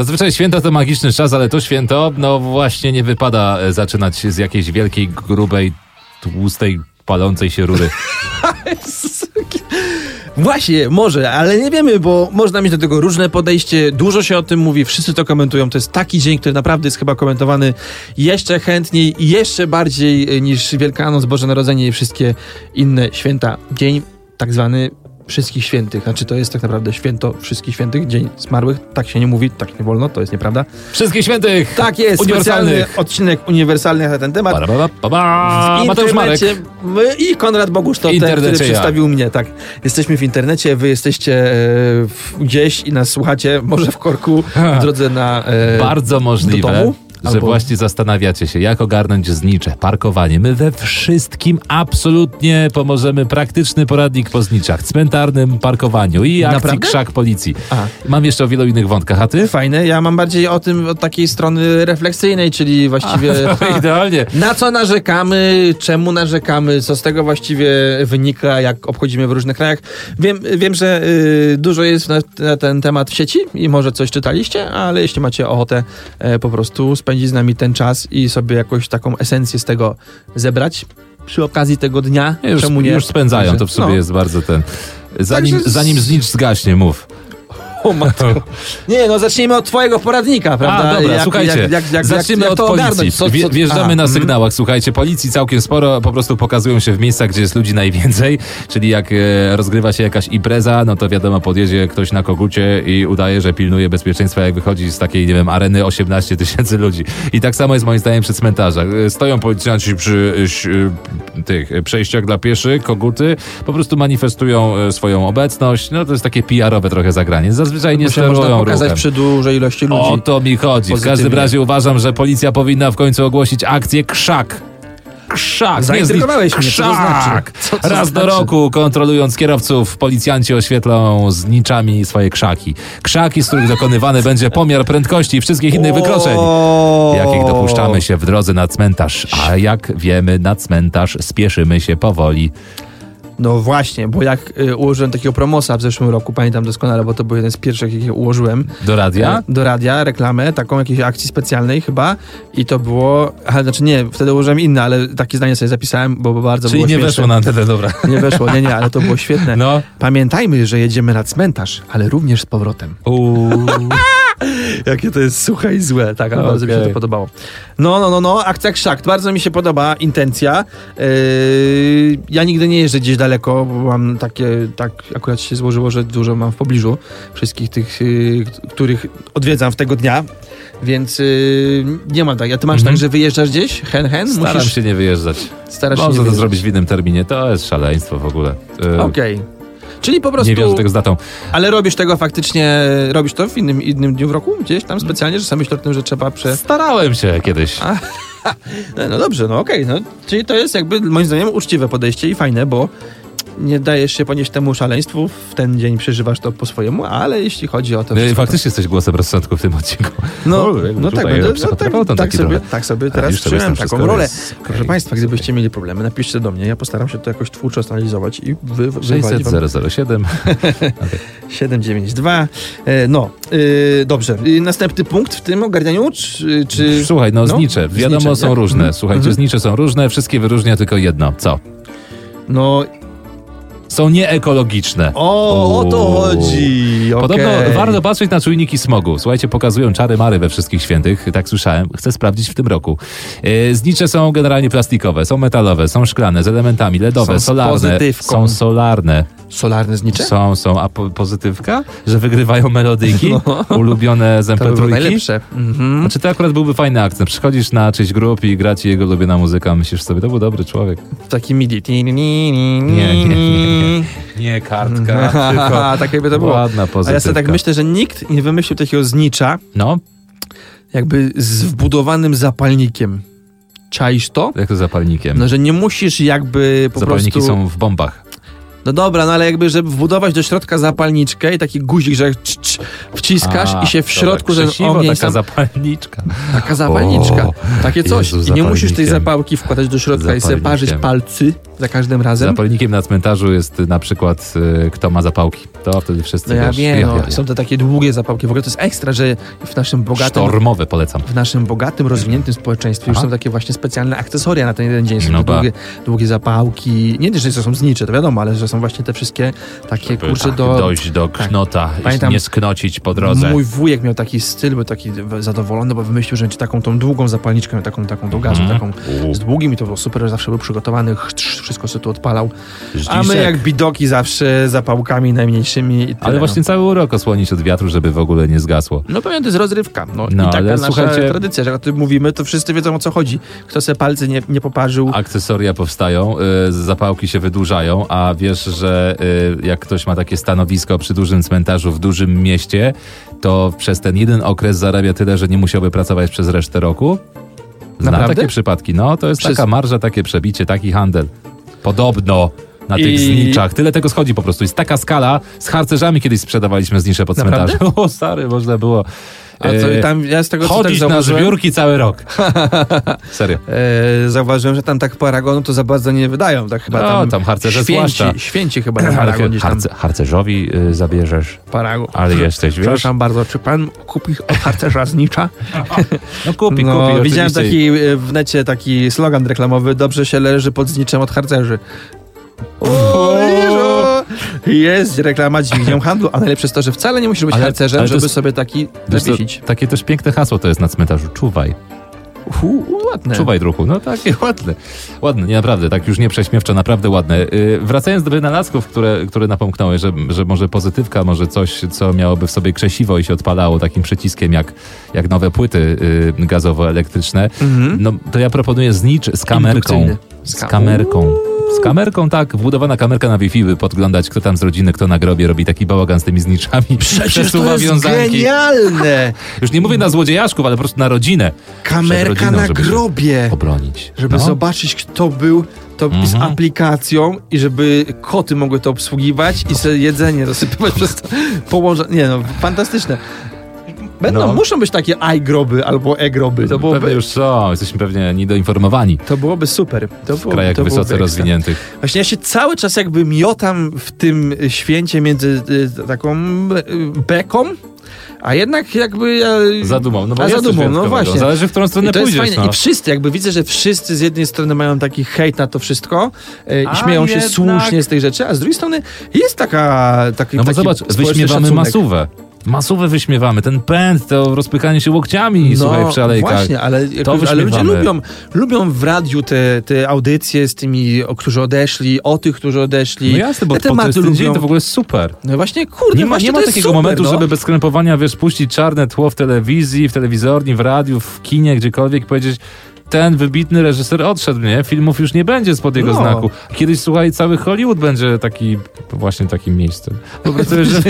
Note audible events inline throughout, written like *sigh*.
Zazwyczaj święta to magiczny czas, ale to święto, no właśnie nie wypada e, zaczynać z jakiejś wielkiej, grubej, tłustej, palącej się rury. *laughs* Właśnie, może, ale nie wiemy, bo można mieć do tego różne podejście. Dużo się o tym mówi, wszyscy to komentują. To jest taki dzień, który naprawdę jest chyba komentowany jeszcze chętniej jeszcze bardziej e, niż Wielkanoc, Boże Narodzenie i wszystkie inne święta. Dzień tak zwany Wszystkich Świętych. Znaczy to jest tak naprawdę święto Wszystkich Świętych, Dzień Zmarłych. Tak się nie mówi, tak nie wolno, to jest nieprawda. Wszystkich świętych! Tak jest, specjalny Uniwersalnych! odcinek uniwersalny na ten temat. Ba, ba, ba, ba. Mateusz Marek. my i Konrad Bogusz to ten, który przedstawił mnie, tak. Jesteśmy w internecie, wy jesteście e, gdzieś i nas słuchacie, może w korku, w drodze na e, Bardzo możliwe, do domu. Że Albo- właśnie zastanawiacie się, jak ogarnąć znicze, parkowanie. My we wszystkim absolutnie pomożemy. Praktyczny poradnik po zniczach, cmentarnym parkowaniu i akcji Naprawdę? krzak policji. Aha. Mam jeszcze o wielu innych wątkach, a ty? Fajne, ja mam bardziej o tym od takiej strony refleksyjnej, czyli właściwie *laughs* No, *laughs* idealnie. na co narzekamy, czemu narzekamy, co z tego właściwie wynika, jak obchodzimy w różnych krajach. Wiem, wiem że y, dużo jest na, na ten temat w sieci i może coś czytaliście, ale jeśli macie ochotę e, po prostu spędzić z nami ten czas i sobie jakoś taką esencję z tego zebrać przy okazji tego dnia, Już, czemu nie? już spędzają, to w sobie No. jest bardzo ten... Zanim, Także z- zanim znicz zgaśnie, mów. O matko. Nie, no zacznijmy od twojego poradnika, prawda? A, dobra, Jak- słuchajcie, jak- jak- zaczniemy od policji. ogarnąć? Co- co- Wjeżdżamy Aha, na mhm. sygnałach. Słuchajcie, policji całkiem sporo po prostu pokazują się w miejscach, gdzie jest ludzi najwięcej, czyli jak e, rozgrywa się jakaś impreza, no to wiadomo, podjedzie ktoś na kogucie i udaje, że pilnuje bezpieczeństwa, jak wychodzi z takiej, nie wiem, areny 18 tysięcy ludzi. I tak samo jest moim zdaniem przy cmentarzach. E, Stoją policjanci przy e, e, tych przejściach dla pieszych, koguty, po prostu manifestują swoją obecność. No to jest takie PR-owe trochę zagranie. Zazwyczaj nie się można sterują pokazać ruchem. przy dużej ilości ludzi. O to mi chodzi. W Pozytywnie. każdym razie uważam, że policja powinna w końcu ogłosić akcję krzak. Krzak. Zaintrygowałeś mnie, to Krzak. znaczy? Co to Raz do znaczy? roku, kontrolując kierowców, policjanci oświetlą z niczami swoje krzaki. Krzaki, z których dokonywany będzie pomiar prędkości i wszystkich innych wykroczeń. Jakich dopuszczamy się w drodze na cmentarz. A jak wiemy, na cmentarz spieszymy się powoli. No właśnie, bo jak y, ułożyłem takiego promosa w zeszłym roku, pamiętam doskonale, bo to był jeden z pierwszych, jakie ułożyłem. Do radia? e, Do radia, reklamę, taką jakiejś akcji specjalnej chyba. I to było, aha, znaczy nie, wtedy ułożyłem inne, ale takie zdanie sobie zapisałem, bo bardzo Czyli było nie śmieszne. weszło na antenę, dobra. Nie weszło, nie, nie, ale to było świetne. No. Pamiętajmy, że jedziemy na cmentarz, ale również z powrotem. Uuu. Jakie to jest suche i złe, tak, ale bardzo mi się to podobało. No, no, no, no, akcja krzak, bardzo mi się podoba intencja. Yy, ja nigdy nie jeżdżę gdzieś daleko, bo mam takie, tak akurat się złożyło, że dużo mam w pobliżu wszystkich tych, yy, których odwiedzam w tego dnia, więc yy, nie mam tak. A ty masz Mhm. tak, że wyjeżdżasz gdzieś, hen, hen? Staram Musisz, się nie wyjeżdżać. starasz się nie Można to wyjeżdżać. zrobić w innym terminie. To jest szaleństwo w ogóle. E, Okej. Czyli po prostu... Nie wiążę tego z datą. Ale robisz tego faktycznie, robisz to w innym, innym dniu w roku? Gdzieś tam specjalnie, że sam myślisz o tym, że trzeba prze... Starałem się kiedyś. No, no dobrze, no okej, no. Czyli to jest jakby moim zdaniem uczciwe podejście i fajne, bo nie dajesz się ponieść temu szaleństwu, w ten dzień przeżywasz to po swojemu, ale jeśli chodzi o to... Wszystko, Faktycznie jesteś głosem rozsądku w tym odcinku. to, no, O, no tak, będę, no, tak, tak, taki sobie, trochę. tak sobie teraz przyjąłem taką rolę. jest. Proszę. Państwa, gdybyście mieli problemy, napiszcie do mnie, ja postaram się to jakoś twórczo analizować i wy, wywalić wam 600 007. 792. E, no, e, dobrze. I następny punkt w tym ogarnianiu, czy... czy... Słuchaj, no, No, znicze. Wiadomo, znicze, są jak? różne. Słuchajcie, Mhm. znicze są różne, wszystkie wyróżnia tylko jedno. Co? No, Są nieekologiczne. o, o to chodzi. Podobno okej. warto patrzeć na czujniki smogu. Słuchajcie, pokazują czary mary we wszystkich świętych, tak słyszałem. Chcę sprawdzić w tym roku. E, Znicze są generalnie plastikowe, są metalowe, są szklane, z elementami LEDowe, Są solarne. Są solarne. Solarne znicze? Są, są. A po, pozytywka? Że wygrywają melodyjki? No. Ulubione z To by było MP3? najlepsze. Mhm. Znaczy to akurat byłby fajny akcent. Przychodzisz na czyjś grup i gra ci jego ulubiona muzyka. Myślisz sobie, to był dobry człowiek. Taki midi. Nie, Nie, nie, nie, nie. Kartka, *laughs* tylko tak jakby to było. ładna A pozytywka. ja sobie tak myślę, że nikt nie wymyślił takiego znicza, No, jakby z wbudowanym zapalnikiem. Czaisz to? jak to zapalnikiem? No, że nie musisz jakby po Zapalniki prostu... są w bombach. No dobra, no ale jakby, żeby wbudować do środka zapalniczkę i taki guzik, że cz, cz, wciskasz A, i się w dobra, środku ten krzesiwo, ogień taka sam... zapalniczka. Taka zapalniczka. O, Takie coś. Jezu, I nie musisz tej zapałki wkładać do środka i sobie parzyć palcy za każdym razem. Zapalnikiem na cmentarzu jest na przykład y, kto ma zapałki. To wtedy wszyscy No ja wiesz, wiem, ja, no, ja, są te takie długie zapałki. W ogóle to jest ekstra, że w naszym bogatym, Sztormowe polecam. w naszym bogatym, rozwiniętym społeczeństwie już Aha. są takie właśnie specjalne akcesoria na ten jeden dzień. Są No długie, długie zapałki. Nie że to są znicze, to wiadomo, ale że są właśnie te wszystkie takie kurcze Tak, do... dojść do tak. knota, Pamiętam, nie sknocić po drodze. Mój wujek miał taki styl, był taki zadowolony, bo wymyślił, że będzie taką tą długą zapalniczkę, taką, taką do gazu, Mhm. taką U. z długim i to było super, że zawsze był przygotowany, chrz, wszystko sobie tu odpalał. A my jak bidoki zawsze zapałkami najmniejszymi Ale właśnie no. cały urok osłonić od wiatru, żeby w ogóle nie zgasło. No pewnie to jest rozrywka. No, No, I taka ale nasza słuchajcie- tradycja, że jak o tym mówimy, to wszyscy wiedzą o co chodzi. Kto se palce nie, nie poparzył. Akcesoria powstają, y, zapałki się wydłużają, a wiesz, że y, jak ktoś ma takie stanowisko przy dużym cmentarzu w dużym mieście, to przez ten jeden okres zarabia tyle, że nie musiałby pracować przez resztę roku? Znam Naprawdę? takie przypadki. No, to jest Przez- taka marża, takie przebicie, taki handel. Podobno na tych I- zniczach. Tyle tego schodzi po prostu. Jest taka skala. Z harcerzami kiedyś sprzedawaliśmy znicze pod Naprawdę? cmentarzem. *laughs* O, stary, można było A to e, tam, ja z tego co tak chodzić na zbiórki cały rok. *laughs* Serio. e, zauważyłem, że tam tak paragonu to za bardzo nie wydają. Tak chyba No, tam, tam harcerze święci, zwłaszcza. święci chyba na paragon harce, harcerzowi y, zabierzesz. Paragon. Ale jesteś, wiesz? Przepraszam bardzo, czy pan kupi od harcerza znicza? *laughs* No kupi, no, kupi. widziałem oczywiście. taki e, w necie taki slogan reklamowy, dobrze się leży pod zniczem od harcerzy. O, Jest reklama dźwignią handlu, a najlepsze jest to, że wcale nie musisz być Ale- harcerzem, ale żeby jest- sobie taki zawiesić. takie też piękne hasło to jest na cmentarzu. Czuwaj. Ładne. Czuwaj, druhu. No takie *laughs* ładne. Ładne, nie, naprawdę, tak już nie prześmiewczo, naprawdę ładne. Yy, wracając do wynalazków, które, które napomknąłeś, że, że może pozytywka, może coś, co miałoby w sobie krzesiwo i się odpalało takim przyciskiem, jak, jak nowe płyty yy, gazowo-elektryczne, Mhm. no to ja proponuję znicz z kamerką. Z kamerką. Z kamerką, tak, wbudowana kamerka na Wi-Fi, by podglądać, kto tam z rodziny, kto na grobie robi taki bałagan z tymi zniczami. Przecież Przesuwa to jest wiązanki. genialne! *laughs* Już nie mówię na złodziejaszków, ale po prostu na rodzinę. Kamerka rodziną, na grobie. Obronić. Żeby No. zobaczyć, kto był to z Mhm. aplikacją i żeby koty mogły to obsługiwać i sobie jedzenie dosypywać *laughs* przez to położenie. Nie no, fantastyczne. Będą, No. muszą być takie i-groby albo e-groby. To Pewnie byłoby, już są, jesteśmy pewnie niedoinformowani to byłoby super. To w krajach to wysoce rozwiniętych. Właśnie ja się cały czas jakby miotam w tym święcie między y, taką y, beką, a jednak jakby... Ja, Zadumą, no bo a jest zadumą, no właśnie. Zależy, w którą stronę I to jest pójdziesz. fajne. No. I wszyscy, jakby widzę, że wszyscy z jednej strony mają taki hejt na to wszystko e, i śmieją się jednak- słusznie z tej rzeczy, a z drugiej strony jest taka taki No bo taki zobacz, wyśmiewamy szacunek. masówę. Masówę wyśmiewamy, ten pęd, to rozpykanie się łokciami, słuchaj, przy alejkach. No, Właśnie, ale, To ale ludzie lubią, lubią w radiu te, te audycje z tymi, o, którzy odeszli, o tych, którzy odeszli. No jasne, bo te po tematy ten dzień lubią. to w ogóle jest super. No właśnie, kurde, Nie ma, właśnie nie ma takiego super, momentu, no. żeby bez skrępowania, wiesz, puścić czarne tło w telewizji, w telewizorni, w radiu, w kinie, gdziekolwiek i powiedzieć ten wybitny reżyser odszedł, nie? Filmów już nie będzie spod jego No. znaku. Kiedyś, słuchaj, cały Hollywood będzie taki, właśnie takim miejscem. *laughs* Po prostu, że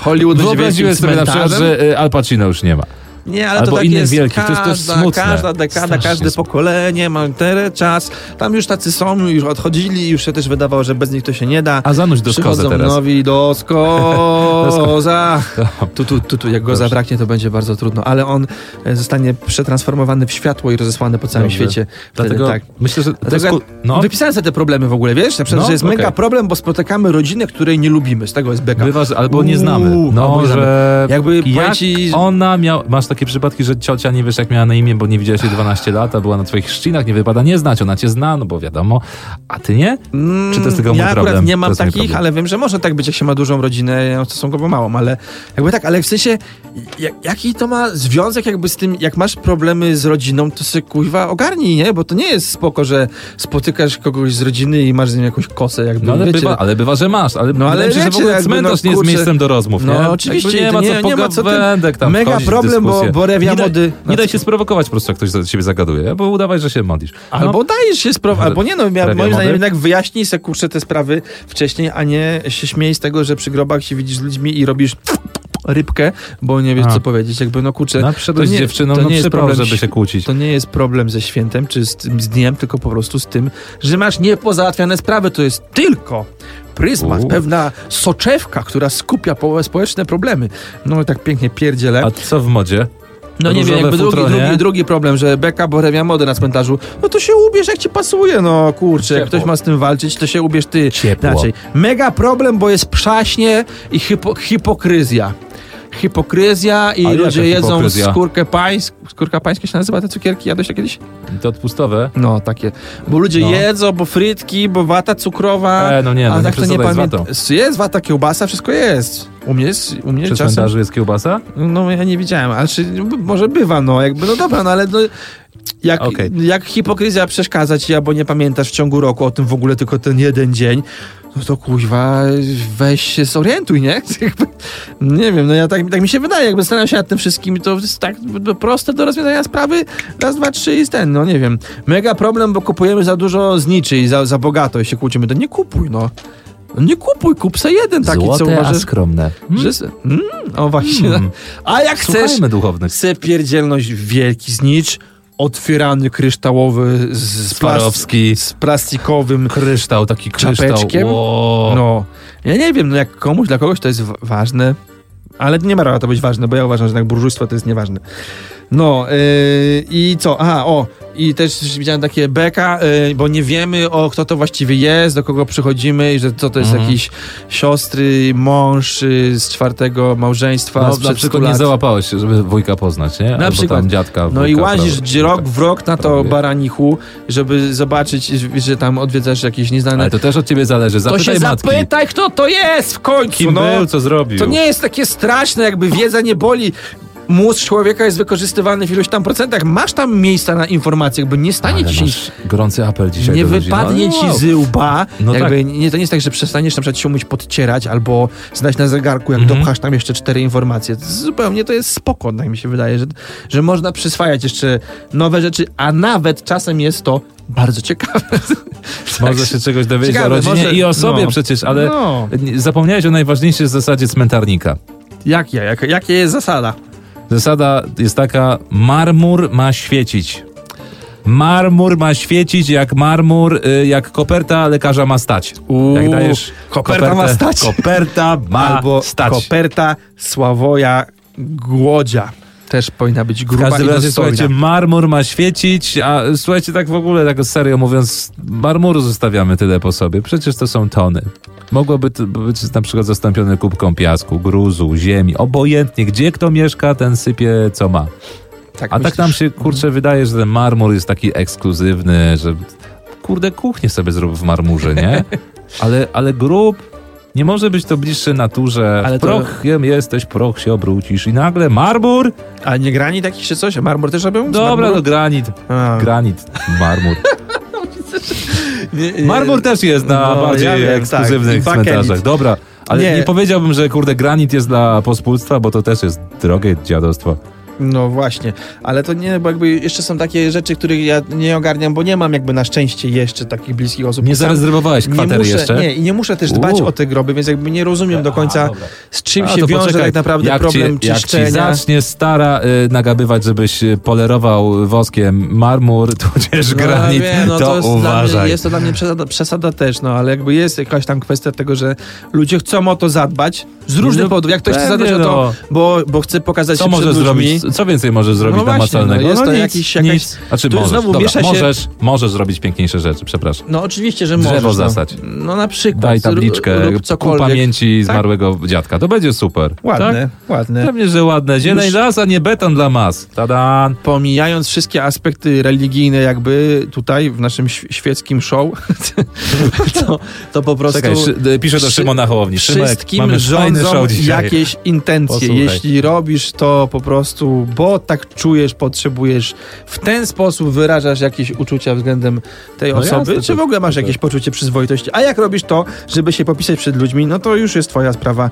Hollywood będzie wyobraziłem sobie na przykład, że y, Al Pacino już nie ma. Nie, ale Albo to tak innych jest wielkich, to jest każda, też smutne. Każda dekada, Strasznie każde pokolenie ma ten czas. Tam już tacy są, już odchodzili, już się też wydawało, że bez nich to się nie da. A zanuć do Przychodzą teraz. nowi do *laughs* skoza. Tu, tu, tu, tu, jak go Dobrze. zabraknie, to będzie bardzo trudno, ale on e, zostanie przetransformowany w światło i rozesłany po całym Dobrze. świecie. Wtedy Dlatego tak. myślę, że Dlatego No, Wypisałem sobie te problemy w ogóle, wiesz? Na przykład, No, że jest okej. mega problem, bo spotykamy rodzinę, której nie lubimy. Z tego jest beka. bywa, że albo nie znamy. No, że Jakby jak ona miała... Masz takie przypadki, że ciocia nie wiesz jak miała na imię, bo nie widziałeś jej 12 lat, a była na twoich chrzcinach, nie wypada nie znać, ona cię zna, no bo wiadomo, a ty nie? Czy to jest tylko mój Mm, ja problem? akurat nie mam takich, ale wiem, że może tak być, jak się ma dużą rodzinę, ja mam stosunkowo małą, ale jakby tak, ale w sensie, jak, jaki to ma związek jakby z tym, jak masz problemy z rodziną, to sobie kuźwa ogarnij, nie? Bo to nie jest spoko, że spotykasz kogoś z rodziny i masz z nim jakąś kosę, jakby, No ale wiecie, bywa, ale bywa, że masz, ale No, no, ale się, że w wiecie, ogóle jakby, cmentarz no, nie jest miejscem do rozmów, no, nie? oczywiście, nie ma nie- co nie ma co tym- tam Mega problem, bo- bo rewia nie daj- mody- Nie daj się sprowokować po prostu, jak ktoś do ciebie zagaduje, bo udawaj, że się modlisz. Albo dajesz się sprawy, albo nie, no ja, moim zdaniem mody? jednak wyjaśnij se kurczę te sprawy wcześniej, a nie się śmiej z tego, że przy grobach się widzisz z ludźmi i robisz rybkę, bo nie wiesz A. co powiedzieć, jakby no kurczę. no, to nie- z dziewczyną, to no nie jest problem żeby się kłócić. To nie jest problem ze świętem, czy z, z dniem, tylko po prostu z tym, że masz niepozałatwiane sprawy. To jest tylko pryzmat, U. pewna soczewka, która skupia po, społeczne problemy. No i tak pięknie pierdzielę. A co w modzie? No nie wiem, jakby drugi, futro, nie? drugi, drugi problem, że beka borewia mody na cmentarzu, no to się ubierz jak ci pasuje, no kurczę, jak Ciepło. ktoś ma z tym walczyć, to się ubierz ty Ciepło. inaczej. Mega problem, bo jest przaśnie i hipo, hipokryzja. Hipokryzja i ludzie jedzą hipokryzja? skórkę pańską. Skórka pańska się nazywa te cukierki? Jadłeś to kiedyś? To odpustowe? No, takie. Bo ludzie No. jedzą, bo frytki, bo wata cukrowa. E, no nie, no a nie tak to nie pamiętam. Jest wata, kiełbasa, wszystko jest. U mnie jest, u mnie Przy czasem... jest kiełbasa? No ja nie widziałem, ale czy, może bywa, no jakby, no dobra, no ale no, jak, Okej. jak hipokryzja przeszkadza ci, albo nie pamiętasz w ciągu roku o tym w ogóle tylko ten jeden dzień, no to kuźwa, weź się zorientuj, nie? *laughs* Nie wiem, no ja tak, tak mi się wydaje, jakby zastanawiam się nad tym wszystkim, to jest tak proste do rozwiązania sprawy, raz, dwa, trzy i ten, no nie wiem. Mega problem, bo kupujemy za dużo z niczy i za, za bogato i się kłócimy, to nie kupuj, no. No Nie kupuj, kup se jeden taki, co Złote, a uważasz, skromne. że... se- Mm, o właśnie. Mm. A jak chcesz Słuchajmy duchownych. chcę pierdzielność wielki znicz, otwierany kryształowy z, z, plastikowym Kryształ, taki kryształ. czapeczkiem. No, ja nie wiem, no jak komuś, dla kogoś to jest wa- ważne, ale nie ma prawa to być ważne, bo ja uważam, że jednak burżujstwo to jest nieważne. No yy, i co? Aha, o, i też widziałem takie beka, yy, bo nie wiemy o kto to właściwie jest, do kogo przychodzimy i że co to jest Mhm. jakiś siostry, mąż yy, z czwartego małżeństwa No, na 100 przykład nie załapałeś się, żeby wujka poznać, nie? Albo przykład. tam dziadka, No i wujka, łazisz gdzie rok w rok na to prawie. baranichu, żeby zobaczyć, że tam odwiedzasz jakieś nieznane... Ale to też od ciebie zależy. To Zapytaj się matki. zapytaj, kto to jest w końcu, Kim no. był, co zrobił. To nie jest takie straszne, jakby wiedza nie boli. Mózg człowieka jest wykorzystywany w iluś tam procentach. Masz tam miejsca na informacje, jakby nie stanie Ale ci gorący apel dzisiaj Nie wypadnie No, ci wow. z łba. No jakby tak. nie, to nie jest tak, że przestaniesz na przykład się umieć podcierać albo znać na zegarku, jak Mhm. dopchasz tam jeszcze cztery informacje. Zupełnie to jest spoko, tak mi się wydaje, że, że można przyswajać jeszcze nowe rzeczy, a nawet czasem jest to bardzo ciekawe. *laughs* Można się czegoś dowiedzieć Ciekawe, o rodzinie może- i o sobie no. przecież, ale No. zapomniałeś o najważniejszej zasadzie cmentarnika. Jak ja? Jak, jakie jest zasada? Zasada jest taka, marmur ma świecić. Marmur ma świecić jak marmur, y, jak koperta lekarza ma stać. Uuu, jak dajesz koperta ma stać. Koperta ma Albo stać. koperta Sławoja Głodzia. Też powinna być W gruba każdym i razie, dostojna. słuchajcie, marmur ma świecić, a słuchajcie, tak w ogóle, tak serio mówiąc, marmuru zostawiamy tyle po sobie. Przecież to są tony. Mogłoby to być na przykład zastąpione kubką piasku, gruzu, ziemi, obojętnie, gdzie kto mieszka, ten sypie co ma. A tak myślisz? nam się, kurczę, wydaje, że ten marmur jest taki ekskluzywny, że kurde, kuchnię sobie zrób w marmurze, nie? *laughs* Ale, ale grób nie może być to bliższe naturze. Ale to- Prochem jesteś, proch się obrócisz i nagle marmur? A nie granit jakiś czy coś? A marmur też robią? Z Dobra, no granit. A. Granit, marmur. *laughs* Nie, nie. Marmur też jest na No, bardziej ja wiem, tak. ekskluzywnych bakelit. cmentarzach. Dobra, ale Nie. nie. powiedziałbym, że kurde granit jest dla pospólstwa, bo to też jest drogie dziadostwo. No właśnie, ale to nie, bo jakby jeszcze są takie rzeczy, których ja nie ogarniam, bo nie mam jakby na szczęście jeszcze takich bliskich osób. Nie zarezerwowałeś nie kwatery muszę, jeszcze? Nie, i nie muszę też dbać o te groby, więc jakby nie rozumiem do końca, A, z czym A, się to wiąże poczekaj. tak naprawdę jak problem ci, jak ci czyszczenia. zacznie stara y, nagabywać, żebyś y, polerował woskiem marmur, *laughs* tudzież No, granit, wiem, no, to, jest Dla uważaj. mnie, jest to dla mnie przesada, przesada też, no ale jakby jest jakaś tam kwestia tego, że ludzie chcą o to zadbać, z różnych No, powodów. Jak ktoś chce zadbać o to, no. bo, bo chce pokazać Co się ludźmi. zrobić? Co więcej możesz zrobić No właśnie, namacalnego? no jest to nic, jakiś- jakaś- nic. Znaczy tu możesz, znowu dobra, się- możesz, możesz zrobić piękniejsze rzeczy, przepraszam. No oczywiście, że Drzewo możesz. zasać. No, no na przykład. Daj tabliczkę ku pamięci Tak? zmarłego dziadka. To będzie super. Ładne, Tak? ładne. Pewnie, że ładne. Zieleń Już- las, a nie beton dla mas. Tadan. Pomijając wszystkie aspekty religijne jakby tutaj w naszym św- świeckim show, *laughs* to, to po prostu... Czekaj, piszę do Szymona Hołowni. Szymek, Wszystkim mamy fajny dzisiaj. jakieś intencje. Posłuchaj. Jeśli robisz to po prostu, bo tak czujesz, potrzebujesz, w ten sposób wyrażasz jakieś uczucia względem tej No osoby, jasne, czy w ogóle masz jakieś poczucie przyzwoitości. A jak robisz to, żeby się popisać przed ludźmi, no to już jest twoja sprawa.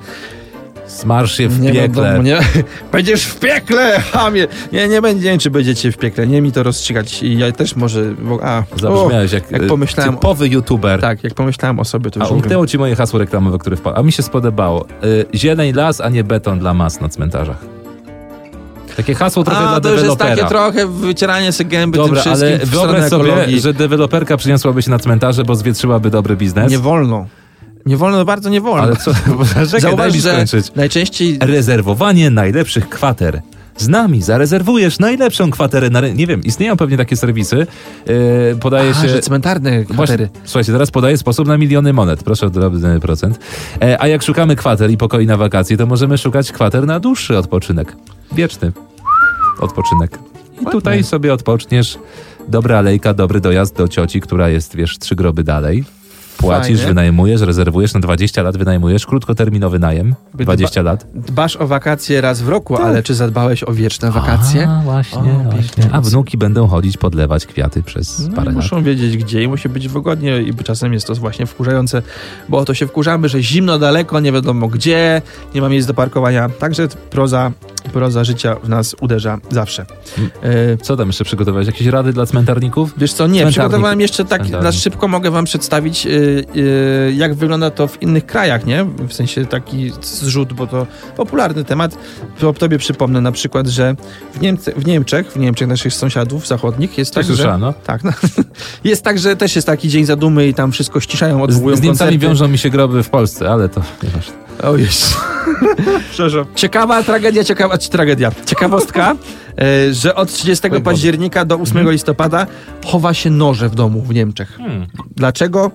Smarsz się w nie piekle. wiadomo, nie? *laughs* Będziesz w piekle, chamie! Nie, nie będzie, czy będziecie w piekle. Nie mi to rozstrzygać. I ja też może... bo- A, Zabrzmiałeś jak, jak e, pomyślałem- typowy youtuber. tak, jak pomyślałem o sobie, to A już ogóle- umknęło ci moje hasło reklamowe, które wpadło. A mi się spodobało. Y, zieleń las, a nie beton dla mas na cmentarzach. Takie hasło trochę A, dla to już jest dewelopera. takie trochę wycieranie sobie gęby Dobra, tym wszystkim ale wyobraź sobie, że deweloperka przyniosłaby się na cmentarze, bo zwietrzyłaby dobry biznes. Nie wolno. Nie wolno, bardzo nie wolno. Ale co? *laughs* Czekaj, Zauważ, że skończyć. najczęściej... Rezerwowanie najlepszych kwater. Z nami zarezerwujesz najlepszą kwaterę na Nie wiem, istnieją pewnie takie serwisy. Yy, podaje A, się... że cmentarne kwatery. Właśnie, słuchajcie, teraz podaję sposób na miliony monet. Proszę o drobny procent. E, a jak szukamy kwater i pokoi na wakacje, to możemy szukać kwater na dłuższy odpoczynek. Wieczny odpoczynek. I tutaj sobie odpoczniesz. Dobra alejka, dobry dojazd do cioci, która jest, wiesz, trzy groby dalej. Płacisz, Fajnie. wynajmujesz, rezerwujesz na 20 lat, wynajmujesz krótkoterminowy najem, 20 lat. Dbasz o wakacje raz w roku, ale czy zadbałeś o wieczne wakacje? A, właśnie, O, właśnie. A wnuki będą chodzić, podlewać kwiaty przez No, parę i lat. muszą wiedzieć gdzie i musi być wygodnie i czasem jest to właśnie wkurzające, bo o to się wkurzamy, że zimno daleko, nie wiadomo gdzie, nie ma miejsc do parkowania. Także proza, proza życia w nas uderza zawsze. Mm. E, Co tam jeszcze przygotowałeś? Jakieś rady dla cmentarników? Wiesz co, nie, przygotowałem jeszcze tak, na szybko mogę wam przedstawić, y, y, jak wygląda to w innych krajach, nie? W sensie taki zrzut, bo to popularny temat. To tobie przypomnę na przykład, że w, Niemce, w Niemczech, w Niemczech naszych sąsiadów zachodnich jest tak, Tak że... Tak, no. *laughs* Jest tak, że też jest taki dzień zadumy i tam wszystko ściszają, odwołują Z, z Niemcami koncerty. wiążą mi się groby w Polsce, ale to nieważne. O Jezu. *laughs* Przepraszam. Ciekawa tragedia, ciekawa, czy tragedia. Ciekawostka, e, że od 30 Oj, Boże. października do 8 listopada chowa się noże w domu w Niemczech. Hmm. Dlaczego?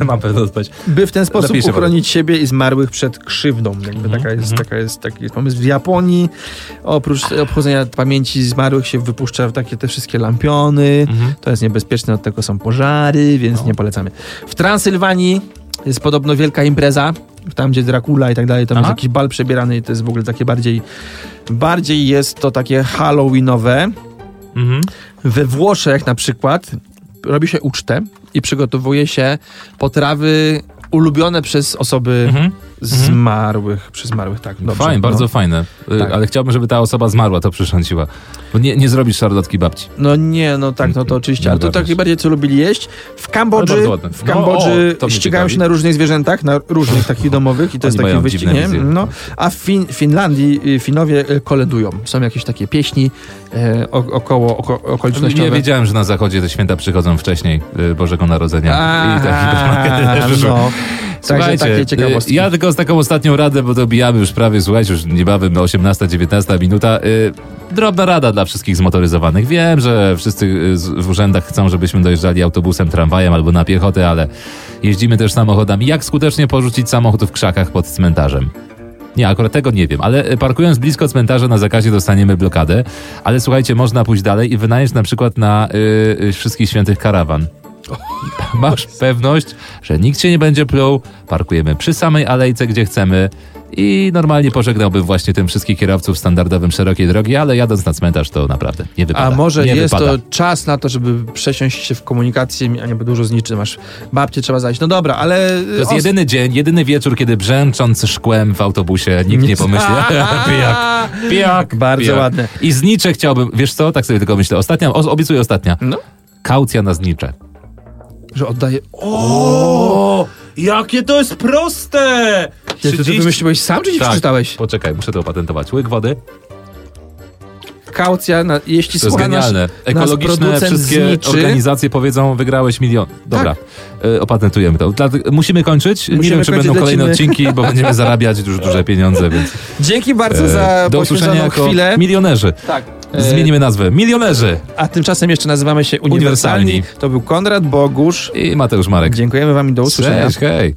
E, Mam pewną odpowiedź. by w ten sposób Lepiej uchronić siebie i zmarłych przed krzywdą. Jakby taka, jest, taka jest, taki jest pomysł. W Japonii oprócz obchodzenia pamięci zmarłych się wypuszcza takie te wszystkie lampiony. Mhm. To jest niebezpieczne, od tego są pożary, więc No. nie polecamy. W Transylwanii jest podobno wielka impreza, tam gdzie Dracula i tak dalej, tam Aha. jest jakiś bal przebierany i to jest w ogóle takie bardziej, bardziej jest to takie halloweenowe. Mhm. We Włoszech na przykład robi się ucztę i przygotowuje się potrawy ulubione przez osoby Mhm. Zmarłych, przez zmarłych, tak. Dobrze, Fajnie, no. bardzo fajne. Y, Tak. Ale chciałbym, żeby ta osoba zmarła to przyrządziła. Bo nie, nie zrobisz szarlotki babci. No nie, no tak, no to oczywiście, ale to tak najbardziej co lubili jeść. W Kambodży, w No, Kambodży o, to mnie ścigają się na różnych zwierzętach, na różnych takich domowych i to Oni jest taki wyścig, nie? No, a w fin Finlandii y, Finowie y, koledują. Są jakieś takie pieśni e, o, około oko, okolicznościowe. Nie wiedziałem, że na zachodzie te święta przychodzą wcześniej Bożego Narodzenia. A, I tak, no. *laughs* Także Słuchajcie, takie ciekawostki. y, ja tylko z taką ostatnią radę, bo dobijamy już prawie, słuchajcie, już niebawem 18-19 minuta. Y, drobna rada dla wszystkich zmotoryzowanych. Wiem, że wszyscy y, w urzędach chcą, żebyśmy dojeżdżali autobusem, tramwajem albo na piechotę, ale jeździmy też samochodami. Jak skutecznie porzucić samochód w krzakach pod cmentarzem? Nie, akurat tego nie wiem, ale parkując blisko cmentarza na zakazie dostaniemy blokadę. Ale słuchajcie, można pójść dalej i wynająć na przykład na y, y, wszystkich świętych karawan. *laughs* Masz pewność, że nikt się nie będzie pluł, parkujemy przy samej alejce, gdzie chcemy i normalnie pożegnałbym właśnie tym wszystkich kierowców standardowym szerokiej drogi, ale jadąc na cmentarz to naprawdę nie wypada. A może nie jest wypada. to czas na to, żeby przesiąść się w komunikację, a nie dużo zniczy. Masz babcie trzeba zajść. No dobra, ale... To jest jedyny dzień, jedyny wieczór, kiedy brzęcząc szkłem w autobusie nikt nie pomyśli. *laughs* *laughs* Pijak, pijak. Bardzo pijak. ładne. I znicze chciałbym, wiesz co, tak sobie tylko myślę, ostatnia, obiecuję ostatnia. No, Kaucja na znicze. Że oddaje... O, jakie to jest proste! Ja, to ty wymyśliłeś sam, czy ci Tak. przeczytałeś? Poczekaj, muszę to opatentować. Łyk wody. kaucja, na, jeśli To jest słucha genialne. Ekologiczne producent wszystkie zniczy. organizacje powiedzą, wygrałeś milion. Dobra, e, opatentujemy to. Dlatego musimy kończyć. Nie Musimy wiem, czy kończyć, będą kolejne lecimy. odcinki, bo będziemy *laughs* zarabiać już duże pieniądze, więc Dzięki bardzo e, za do usłyszenia poświęconą jako chwilę. milionerzy. Tak. E, Zmienimy nazwę. Milionerzy A tymczasem jeszcze nazywamy się Uniwersalni. Uniwersalni. To był Konrad Bogusz. i Mateusz Marek. Dziękujemy wam i do usłyszenia. Cześć, hej.